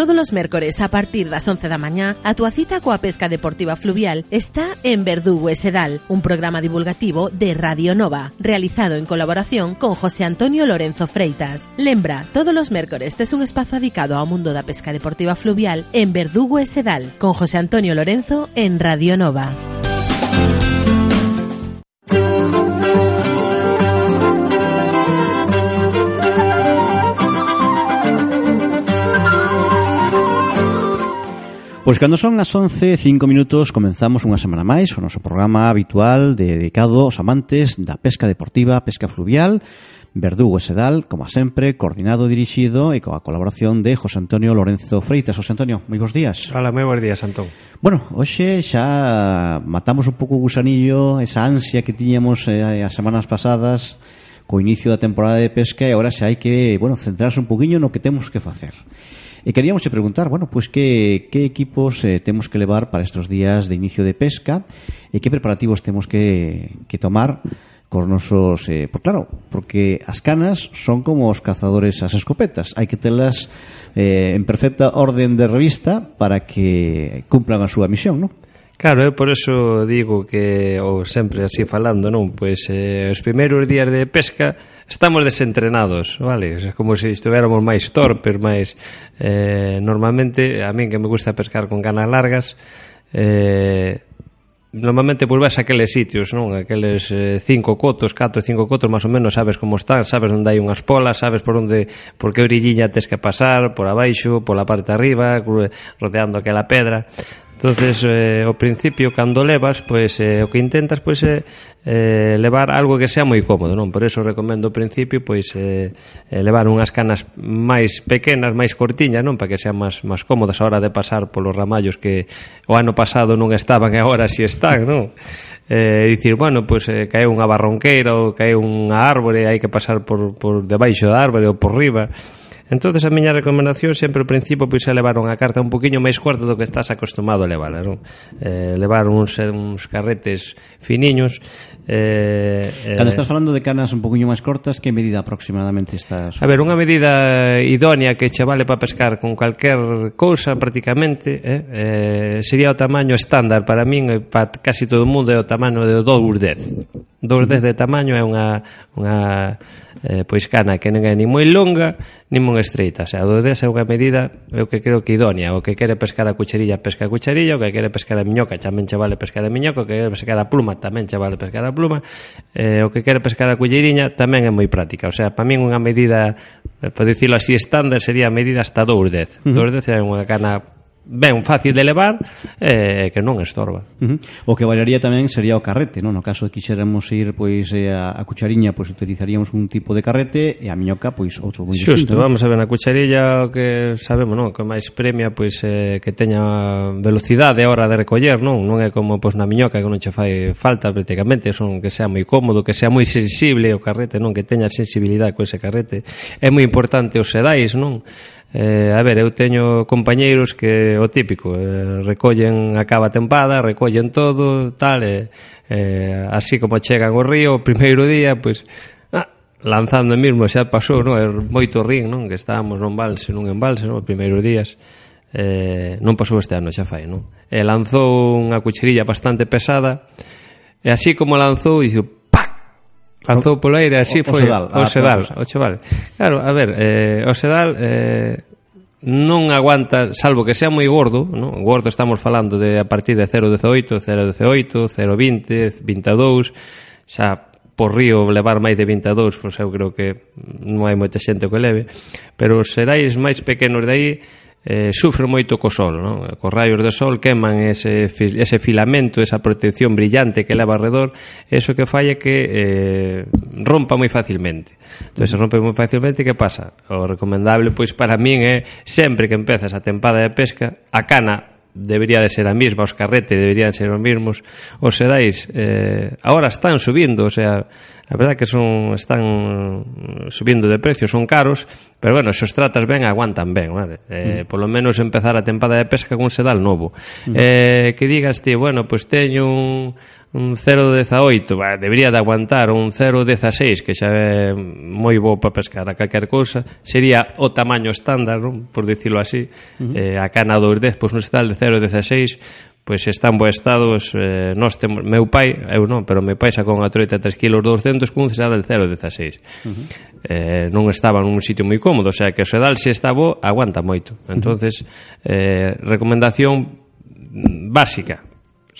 Todos os mércores a partir das 11 da mañá, a túa cita coa pesca deportiva fluvial está en Verdugo e Sedal, un programa divulgativo de Radio Nova, realizado en colaboración con José Antonio Lorenzo Freitas. Lembra, todos os mércores tes un espazo dedicado ao mundo da pesca deportiva fluvial en Verdugo e Sedal, con José Antonio Lorenzo en Radio Nova. Pois cando son as 11, 5 minutos comenzamos unha semana máis o noso programa habitual dedicado aos amantes da pesca deportiva, pesca fluvial, verdugo e sedal, como sempre, coordinado, dirixido e coa colaboración de José Antonio Lorenzo Freitas. José Antonio, moi bons días. Hola, moi bons días, Antón. Bueno, hoxe xa matamos un pouco o gusanillo, esa ansia que tiñamos eh, as semanas pasadas co inicio da temporada de pesca e agora xa hai que, bueno, centrarse un poquinho no que temos que facer. E queríamos te preguntar, bueno, pues que, que equipos eh, temos que levar para estes días de inicio de pesca e que preparativos temos que, que tomar cos nosos... Eh, por claro, porque as canas son como os cazadores as escopetas. Hai que telas eh, en perfecta orden de revista para que cumplan a súa misión, non? Claro, eu por eso digo que, ou sempre así falando, non? Pois eh, os primeiros días de pesca estamos desentrenados, vale? É como se estuviéramos máis torpes, máis... Eh, normalmente, a min que me gusta pescar con canas largas, eh, normalmente pois pues, vas a aqueles sitios, non? Aqueles eh, cinco cotos, catro, cinco cotos, máis ou menos sabes como están, sabes onde hai unhas polas, sabes por onde, por que orilliña tes que pasar, por abaixo, pola parte de arriba, rodeando aquela pedra entonces eh, ao principio cando levas pois eh, o que intentas pois é eh, eh, levar algo que sea moi cómodo non? Por eso recomendo ao principio pois eh, levar unhas canas máis pequenas máis cortiñas non? Para que sean máis, máis cómodas a hora de pasar polos ramallos que o ano pasado non estaban e agora si sí están non? Eh, dicir bueno pois eh, cae unha barronqueira ou cae unha árbore hai que pasar por, por debaixo da árbore ou por riba entonces a miña recomendación sempre ao principio pois é levar unha carta un poquinho máis corta do que estás acostumado a levar non? Eh, levar uns, eh, uns carretes finiños eh, eh, Cando estás falando de canas un poquinho máis cortas que medida aproximadamente estás? A ver, unha medida idónea que che vale para pescar con calquer cousa prácticamente eh, eh, sería o tamaño estándar para min e para casi todo o mundo é o tamaño de 2x10 2 10 de tamaño é unha, unha eh, pois cana que non é ni moi longa ni moi estreita. O sea, a é unha medida, eu que creo que idónea. O que quere pescar a cucherilla, pesca a cucherilla. O que quere pescar a miñoca, tamén che vale pescar a miñoca. O que quere pescar a pluma, tamén che vale pescar a pluma. Eh, o que quere pescar a cucheriña tamén é moi práctica. O sea, para min unha medida, eh, por dicirlo así, estándar sería a medida hasta 2 10. Uh -huh. 2 10 é unha cana ben fácil de levar eh, que non estorba. Uh -huh. O que variaría tamén sería o carrete, non? No caso de quixéramos ir pois eh, a cuchariña, pois utilizaríamos un tipo de carrete e a miñoca pois outro moi distinto. Xusto, vamos a ver, na cucharilla o que sabemos, non? Que máis premia pois eh, que teña velocidade a hora de recoller, non? Non é como pois na miñoca que non che fai falta prácticamente, son que sea moi cómodo, que sea moi sensible o carrete, non? Que teña sensibilidade co ese carrete. É moi importante os sedais, non? Eh, a ver, eu teño compañeiros que o típico, eh, recollen a cava tempada, recollen todo, tal, eh, eh, así como chegan ao río o primeiro día, pois ah, lanzando mesmo, xa pasou, non? É moito rin, non? Que estábamos non balse, nun embalse, non? Os primeiros días eh, non pasou este ano, xa fai, non? E lanzou unha cucherilla bastante pesada e así como lanzou, dixo, Lanzou polo aire, así o, foi. O Sedal, o ah, Sedal. Claro, a ver, eh, o Sedal eh, non aguanta, salvo que sea moi gordo, non? gordo estamos falando de a partir de 0,18, 0,18, 0,20, 22, xa por río levar máis de 22, pois eu creo que non hai moita xente que leve, pero os sedais máis pequenos de aí eh, sufre moito co sol, non? Cos raios de sol queman ese, ese filamento, esa protección brillante que leva alrededor, eso que falla que eh, rompa moi facilmente. Entón, se rompe moi facilmente, que pasa? O recomendable, pois, para min é sempre que empezas a tempada de pesca, a cana debería de ser a mesma, os carrete deberían ser os mesmos, os sedais eh, agora están subindo, o sea, a verdad que son están eh, subindo de precio, son caros, pero bueno, se os tratas ben, aguantan ben, vale? Eh, mm. Por lo menos empezar a tempada de pesca con sedal novo. Mm. Eh, que digas ti, bueno, pois pues teño un, un 0,18 bah, debería de aguantar un 0,16 que xa é moi bo para pescar a calquer cousa sería o tamaño estándar non? por dicirlo así uh -huh. eh, a cana 2,10 10 pois un setal de 0,16 pois está en bo estado eh, nós temos, meu pai, eu non, pero meu pai sacou unha troita 3 kg 200 cun sedal del 0,16 uh -huh. eh, non estaba nun sitio moi cómodo o sea que o sedal se está bo aguanta moito entonces uh -huh. eh, recomendación básica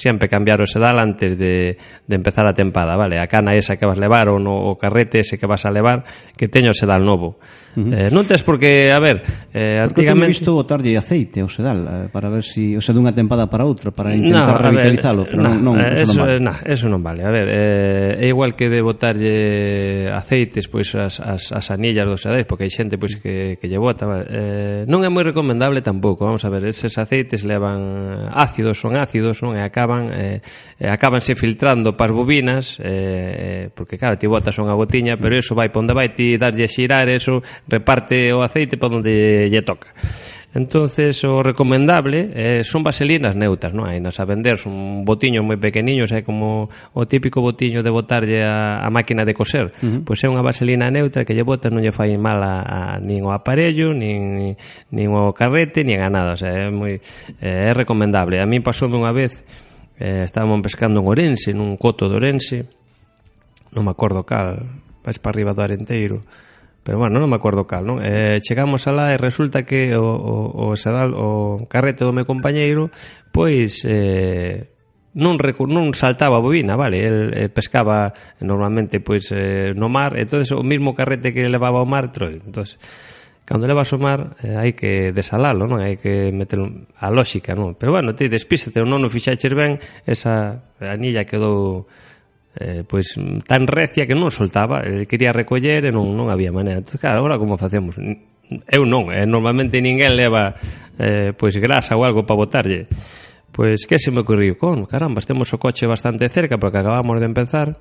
sempre cambiar o sedal antes de, de empezar a tempada, vale? A cana esa que vas levar ou no, o carrete ese que vas a levar que teño o sedal novo. Uh -huh. eh, non tes porque, a ver, eh, antigamente... Porque visto botarlle aceite ao sedal eh, para ver si, o sea, dunha tempada para outra, para intentar no, revitalizalo, pero no, non, non, eh, eso, non vale. Na, eso non vale. A ver, eh, é igual que de botarlle aceites pois as, as, as anillas dos sedais, porque hai xente pois que, que lle bota, vale? eh, non é moi recomendable tampouco, vamos a ver, eses aceites levan ácidos, son ácidos, non é acaba acaban eh, eh acabanse filtrando para as bobinas eh, eh, porque claro, ti botas unha gotiña pero eso vai pa onde vai, ti darlle xirar eso reparte o aceite pa onde lle toca entonces o recomendable eh, son vaselinas neutras, non hai nas a vender, son botiños moi pequeniños, é como o típico botiño de botarlle a, a máquina de coser. Uh -huh. Pois é unha vaselina neutra que lle botas non lle fai mal a, a nin o aparello, nin, nin o carrete, nin a nada, o sea, é moi eh, é recomendable. A min pasoume unha vez eh, estábamos pescando en Orense, nun coto de Orense, non me acordo cal, vais para arriba do Arenteiro, pero bueno, non me acordo cal, non? Eh, chegamos alá e resulta que o, o, o, sedal, o carrete do meu compañeiro, pois... Eh, non, non saltaba a bobina, vale, el eh, pescaba normalmente pois eh, no mar, entonces o mismo carrete que levaba ao mar, troi. Entonces, cando levas o mar eh, hai que desalalo, non? Hai que meter a lógica, non? Pero bueno, ti despísate ou non o fixaches ben, esa anilla quedou eh, pois tan recia que non soltaba, eh, quería recoller e non, non había maneira. Entón, claro, agora como facemos? Eu non, eh, normalmente ninguén leva eh, pois grasa ou algo para botarlle. Pois que se me ocurriu? Con, caramba, temos o coche bastante cerca porque acabamos de empezar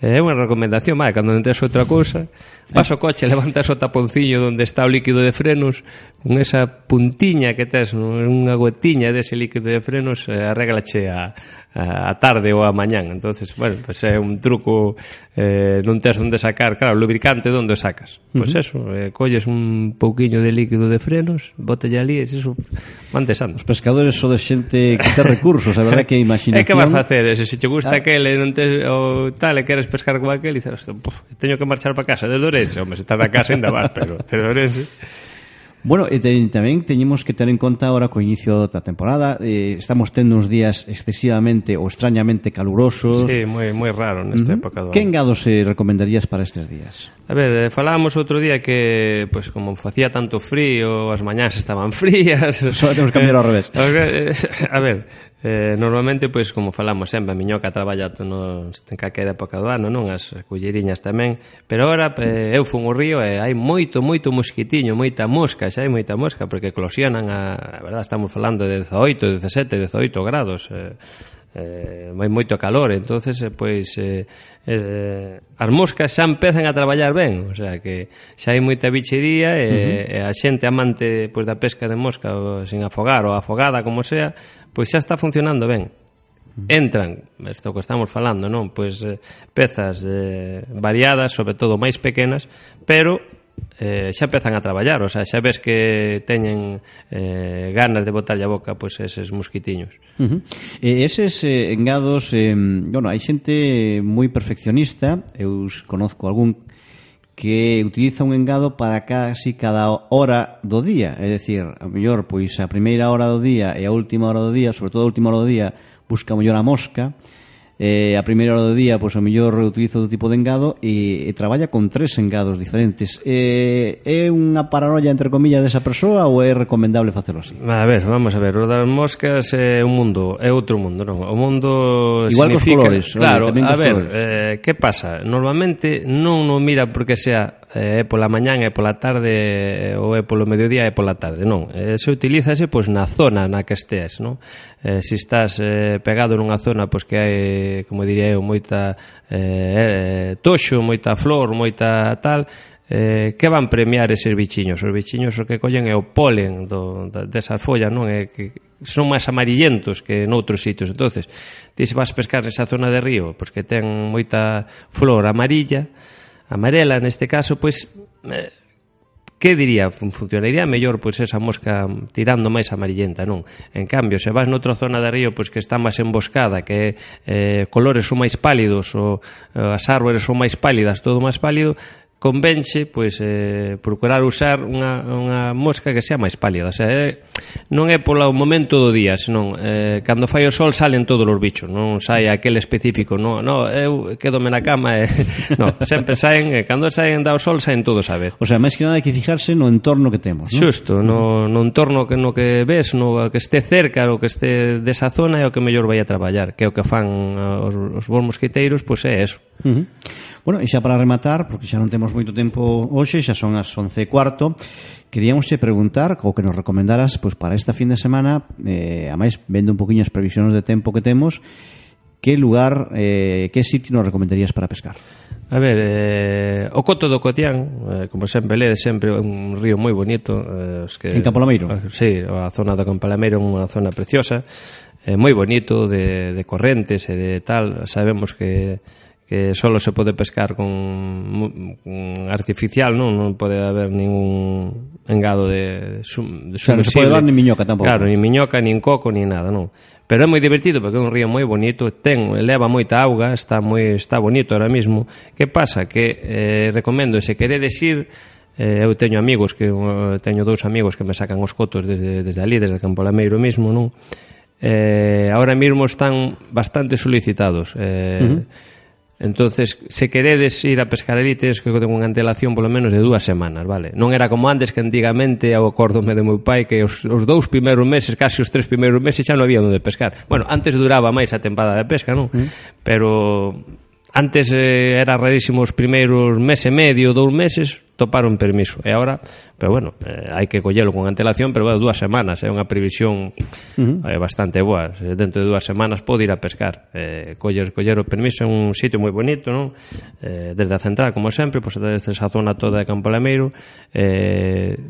É unha recomendación, má, cando non tes outra cousa, vas ao coche, levantas o taponciño onde está o líquido de frenos, con esa puntiña que tes, unha gotiña dese líquido de frenos, eh, arreglache a, a tarde ou a mañán. Entonces, bueno, pues é un truco eh, non tes onde sacar, claro, lubricante onde sacas. Pois pues uh -huh. eso, eh, colles un pouquiño de líquido de frenos, botalle ali e eso mantesando. Os pescadores son de xente que ten recursos, a verdade que a imaginación. É que vas a facer, ese, se che gusta ah. aquel e non tes o tal e queres pescar con aquel, e dices, teño que marchar para casa, desde Orense, home, se estás na casa ainda vas, pero desde Orense. Bueno, e ten, tamén teñemos que ter en conta agora co inicio da temporada eh, Estamos tendo uns días excesivamente ou extrañamente calurosos Sí, moi, moi raro nesta uh -huh. época do Que engados se recomendarías para estes días? A ver, eh, falábamos outro día que pues, como facía tanto frío, as mañás estaban frías Só temos que cambiar ao revés A ver, Eh, normalmente, pois, como falamos sempre, a miñoca traballa no, en calquera época do ano, non? As culleriñas tamén. Pero agora eh, eu fun ao río e hai moito, moito mosquitiño, moita mosca, xa hai moita mosca, porque eclosionan, a, a verdad, estamos falando de 18, 17, 18 grados. Eh, eh, vai moito calor, entonces eh, pois eh, eh, as moscas xa empezan a traballar ben, o sea que xa hai moita bichería e, uh -huh. e a xente amante pois da pesca de mosca o, sin afogar ou afogada como sea, pois xa está funcionando ben. Entran, isto que estamos falando, non? Pois eh, pezas eh, variadas, sobre todo máis pequenas, pero eh, xa empezan a traballar, o sea, xa ves que teñen eh, ganas de botarlle a boca pois pues, eses mosquitiños. Uh -huh. eh, eses eh, engados, eh, bueno, hai xente moi perfeccionista, eu conozco algún que utiliza un engado para casi cada hora do día, é dicir, a mellor pois a primeira hora do día e a última hora do día, sobre todo a última hora do día, busca mellor a mosca, eh, a primeira hora do día, pois o mellor utilizo do tipo de engado e, e traballa con tres engados diferentes. Eh, é unha paranoia, entre comillas, desa persoa ou é recomendable facelo así? A ver, vamos a ver, o das moscas é un mundo, é outro mundo, non? O mundo Igual significa... Igual cos colores. Claro, oye, a ver, colores. eh, que pasa? Normalmente non o mira porque sea Eh, é pola mañán, é pola tarde, eh, ou é polo mediodía, é pola tarde, non. Eh, se utilízase pois na zona na que estés, non? Eh, se estás eh, pegado nunha zona pois que hai, como diría eu, moita eh, toxo, moita flor, moita tal, eh, que van premiar eses bichiños? Os bichiños o que collen é o polen do, da, desa folla, non? É que son máis amarillentos que noutros sitios. entonces ti se vas pescar nesa zona de río, pois que ten moita flor amarilla, amarela neste caso, pois eh, que diría, funcionaría mellor pois esa mosca tirando máis amarillenta, non? En cambio, se vas noutra zona de río pois que está máis emboscada, que eh, colores son máis pálidos, ou eh, as árbores son máis pálidas, todo máis pálido, convenxe pois eh, procurar usar unha, unha mosca que sea máis pálida, o sea, é eh, non é polo momento do día, senón eh, cando fai o sol salen todos os bichos, non sai aquel específico, non, no, eu quedome na cama, e, no, sempre saen, e cando saen da o sol saen todos a vez. O sea, máis que nada hai que fijarse no entorno que temos, non? Xusto, no, no entorno que no que ves, no que este cerca, o que este desa zona é o que mellor vai a traballar, que é o que fan eh, os, os bons mosquiteiros, pois é eso. Uh -huh. Bueno, e xa para rematar, porque xa non temos moito tempo hoxe, xa son as 11 e cuarto, Queríamos che preguntar o que nos recomendaras pois, para esta fin de semana, eh, a máis vendo un poquinho as previsións de tempo que temos, que lugar, eh, que sitio nos recomendarías para pescar? A ver, eh, o Coto do Cotián, eh, como sempre ler, sempre un río moi bonito. Eh, os que, en Campalameiro? Eh, ah, sí, a zona do Campalameiro é unha zona preciosa, eh, moi bonito, de, de correntes e de tal. Sabemos que que solo se pode pescar con, con artificial, non, non pode haber ningún engado de, sum, de sea, non se pode dar ni miñoca tampouco. Claro, ni miñoca, nin coco, ni nada, non. Pero é moi divertido porque é un río moi bonito, ten, leva moita auga, está moi está bonito ahora mismo. Que pasa? Que eh, recomendo, se queredes ir, eh, eu teño amigos que uh, teño dous amigos que me sacan os cotos desde, desde ali, desde Campo Lameiro mesmo, non? Eh, ahora mesmo están bastante solicitados. Eh, uh -huh Entonces, se queredes ir a pescar elites, que ter unha antelación polo menos de dúas semanas, vale? Non era como antes que antigamente, ao acórdome do meu pai, que os, os dous primeiros meses, casi os tres primeiros meses, xa non había onde pescar. Bueno, antes duraba máis a tempada de pesca, non? Mm. Pero antes eh, era rarísimo os primeiros mes e medio, dous meses, toparon permiso. E agora, pero bueno, eh, hai que collelo con antelación, pero bueno, dúas semanas, é eh, unha previsión uh -huh. eh, bastante boa. Dentro de dúas semanas pode ir a pescar. Eh, coller, coller o permiso en un sitio moi bonito, non? Eh, desde a central, como sempre, pois pues, desde esa zona toda de Campo Lameiro, eh,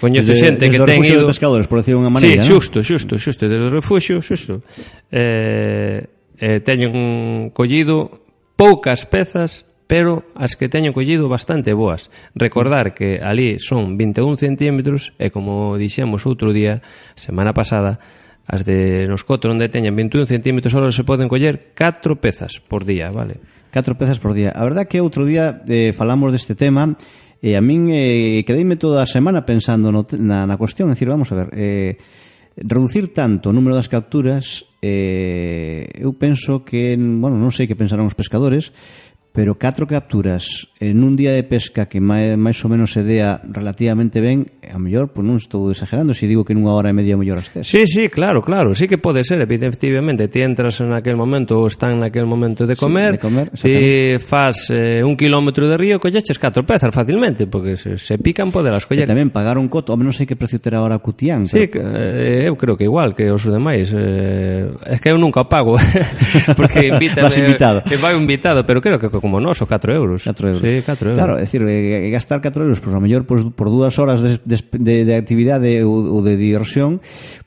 Coñece de, xente que ten ido... Pescadores, por decir unha maneira, Sí, xusto, xusto, xusto, desde o refugio, xusto. Eh, eh, teñen collido poucas pezas pero as que teño collido bastante boas. Recordar que ali son 21 centímetros e como dixemos outro día, semana pasada, as de nos cotro onde teñen 21 centímetros só se poden coller 4 pezas por día, vale? 4 pezas por día. A verdad que outro día eh, falamos deste tema e a min eh, quedeime toda a semana pensando no, na, na cuestión, é dicir, vamos a ver, eh, reducir tanto o número das capturas eh, eu penso que, bueno, non sei que pensarán os pescadores, pero catro capturas en un día de pesca que máis ou menos se dea relativamente ben, a mellor, pois non estou exagerando, se si digo que nunha hora e media mellor estés. Sí, sí, claro, claro, sí que pode ser, efectivamente, ti entras en aquel momento ou están naquel momento de comer, sí, de comer ti faz eh, un kilómetro de río, colleches catro pezas facilmente, porque se, se pican pode las coller. E tamén pagar un coto, home, non sei que precio terá ahora cutián. Sí, pero... eh, eu creo que igual que os demais, eh, é que eu nunca pago, porque invítame, Vas invitado. Eh, vai invitado, pero creo que como nós, o 4 euros. 4 euros. Sí, 4 euros. Claro, é dicir, eh, eh gastar 4 euros, pois pues, a mellor pois, por dúas horas de, de, de actividade ou, ou de diversión,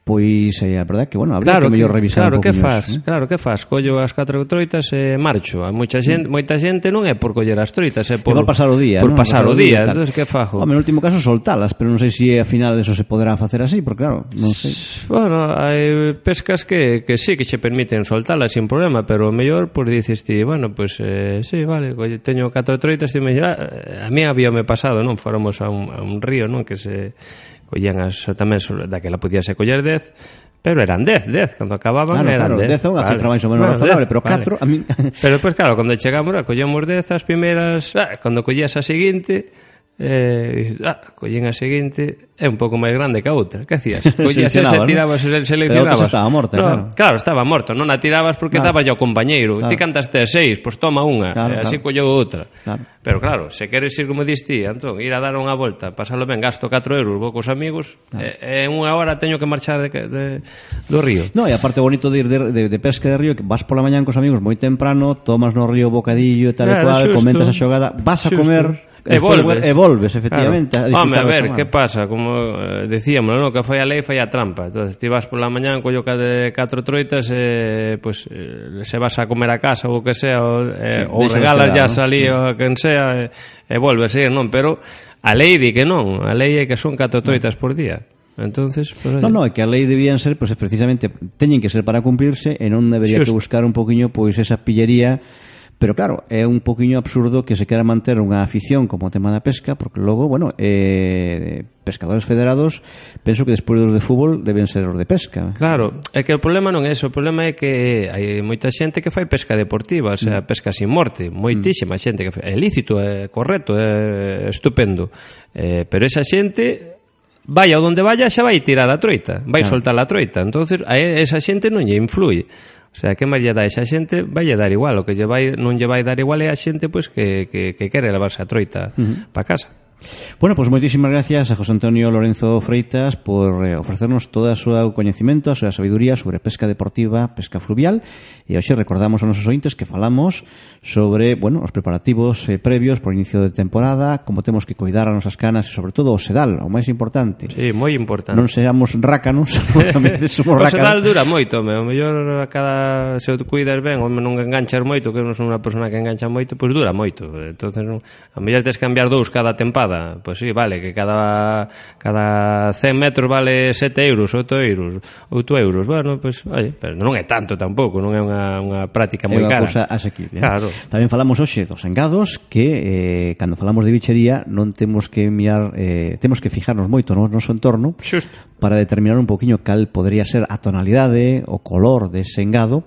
pois eh, é a verdade que, bueno, habría claro, que mellor revisar claro, un que faz, eh? Claro, que faz? Collo as 4 troitas e marcho. A moita xente, mm. moita xente non é por coller as troitas, é por, por pasar o día. Por ¿no? pasar o día, día entonces que fajo? Home, no último caso soltalas, pero non sei se si, ao final eso se poderá facer así, porque claro, non sei. Bueno, hai pescas que, que sí que se permiten soltalas sin problema, pero mellor, pois pues, dices ti, bueno, pois pues, eh, sí, vale, teño catro troitas e me ah, a mí habíame pasado, non? Fóramos a un, a un río, non? Que se collían as, tamén daquela podíase coller 10 Pero eran 10, 10, cando acababan claro, eran 10. Claro, 10 é unha vale. cifra máis ou menos bueno, razonable, dez, pero 4 vale. a min... pero, pois, pues, claro, cando chegamos, collemos 10 as primeiras... Ah, cando collías a seguinte, Eh, ah, collín a seguinte é un pouco máis grande que a outra que hacías? collías esa, tirabas e seleccionabas estaba morta, no, claro. claro, estaba morto non a tirabas porque claro. daba o compañeiro claro. ti cantaste a seis, pois toma unha claro, eh, así claro. colleu outra claro. pero claro, se queres ir como dis ti, Antón, ir a dar unha volta pasalo ben, gasto 4 euros, vou cos amigos claro. e en unha hora teño que marchar de, de, do río no, e aparte bonito de ir de, de, de pesca de río que vas pola mañán cos amigos moi temprano tomas no río bocadillo e tal claro, e cual xusto, comentas a xogada vas a xusto. comer E volves. E volves, efectivamente. Claro. A Home, a ver, que pasa? Como eh, decíamos, no? que foi a lei, foi a trampa. Entón, ti vas pola mañán, collo ca de catro troitas, eh, pues, eh, se vas a comer a casa ou que sea, o, eh, sí, ou regalas ya ¿no? salí a quen sea, e, eh, e volves a ir, non? Pero a lei di que non. A lei é que son catro troitas por día. Entonces, pues. No, no, é que a lei debían ser pues, precisamente teñen que ser para cumplirse e non debería Xos... que buscar un poquinho pois pues, esa pillería Pero claro, é un poquinho absurdo que se quera manter unha afición como o tema da pesca, porque logo, bueno, eh, pescadores federados, penso que despois dos de fútbol deben ser os de pesca. Claro, é que o problema non é eso, o problema é que hai moita xente que fai pesca deportiva, o sea, mm. pesca sin morte, moitísima mm. xente que fai, é lícito, é correcto, é estupendo. Eh, pero esa xente vai a onde vaya xa vai tirar a troita, vai claro. soltar a troita. Entonces, a esa xente non lle influi. O sea, que máis lle dá esa xente, vai lle dar igual, o que lle vai, non lle vai dar igual é a xente pois pues, que, que, que quere levarse a troita uh -huh. para casa. Bueno, pois pues, moitísimas gracias a José Antonio Lorenzo Freitas por eh, ofrecernos todo o seu coñecemento, a súa sabiduría sobre pesca deportiva, pesca fluvial e hoxe recordamos aos nosos ointes que falamos sobre, bueno, os preparativos eh, previos por inicio de temporada, como temos que cuidar as nosas canas e sobre todo o sedal, o máis importante. Sí, moi importante. Non seamos rácanos, tamén somos rácanos. o sedal dura moito, me, o mellor a cada se o cuidas ben, ou non enganchas moito, que non son unha persona que engancha moito, pois pues dura moito. Entonces, non, a mellor tes cambiar dous cada tempada Pois sí, vale, que cada cada 100 metros vale 7 euros, 8 euros, 8 euros. Bueno, pois, pues, oye, pero non é tanto tampouco, non é unha, unha práctica moi cara. É unha cousa asequible. Eh? Claro. Tamén falamos hoxe dos engados que eh, cando falamos de bichería non temos que mirar, eh, temos que fijarnos moito no noso entorno Xusto. para determinar un poquinho cal podría ser a tonalidade, o color dese engado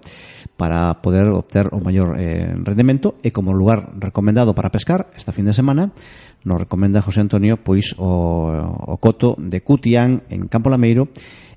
para poder obter o maior eh, rendemento e como lugar recomendado para pescar esta fin de semana nos recomenda José Antonio pois o, o coto de Cutián en Campo Lameiro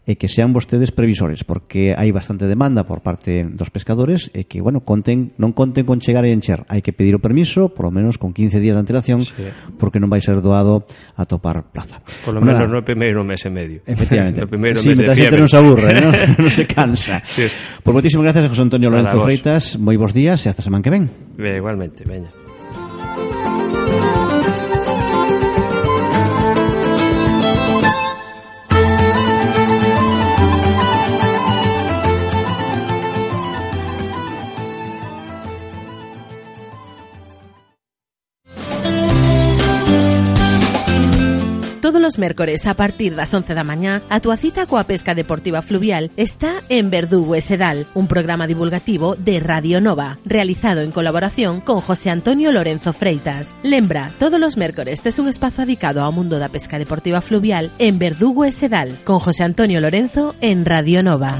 e que sean vostedes previsores, porque hai bastante demanda por parte dos pescadores e que, bueno, conten, non conten con chegar e encher. Hai que pedir o permiso, por lo menos con 15 días de antelación, sí. porque non vai ser doado a topar plaza. Por lo bueno, menos no primeiro mes e medio. Efectivamente. no primeiro sí, mes de xente non se aburre, non no se cansa. Sí, es... Pues moitísimas gracias a José Antonio Lorenzo Freitas. Moi bons días e hasta semana que ven. Ve, igualmente, veña. Los mércores a partir das 11 da mañá, a túa cita coa pesca deportiva fluvial está en Verdugo e Sedal, un programa divulgativo de Radio Nova, realizado en colaboración con José Antonio Lorenzo Freitas. Lembra, todos los mércores tes un espazo dedicado ao mundo da pesca deportiva fluvial en Verdugo e Sedal, con José Antonio Lorenzo en Radio Nova.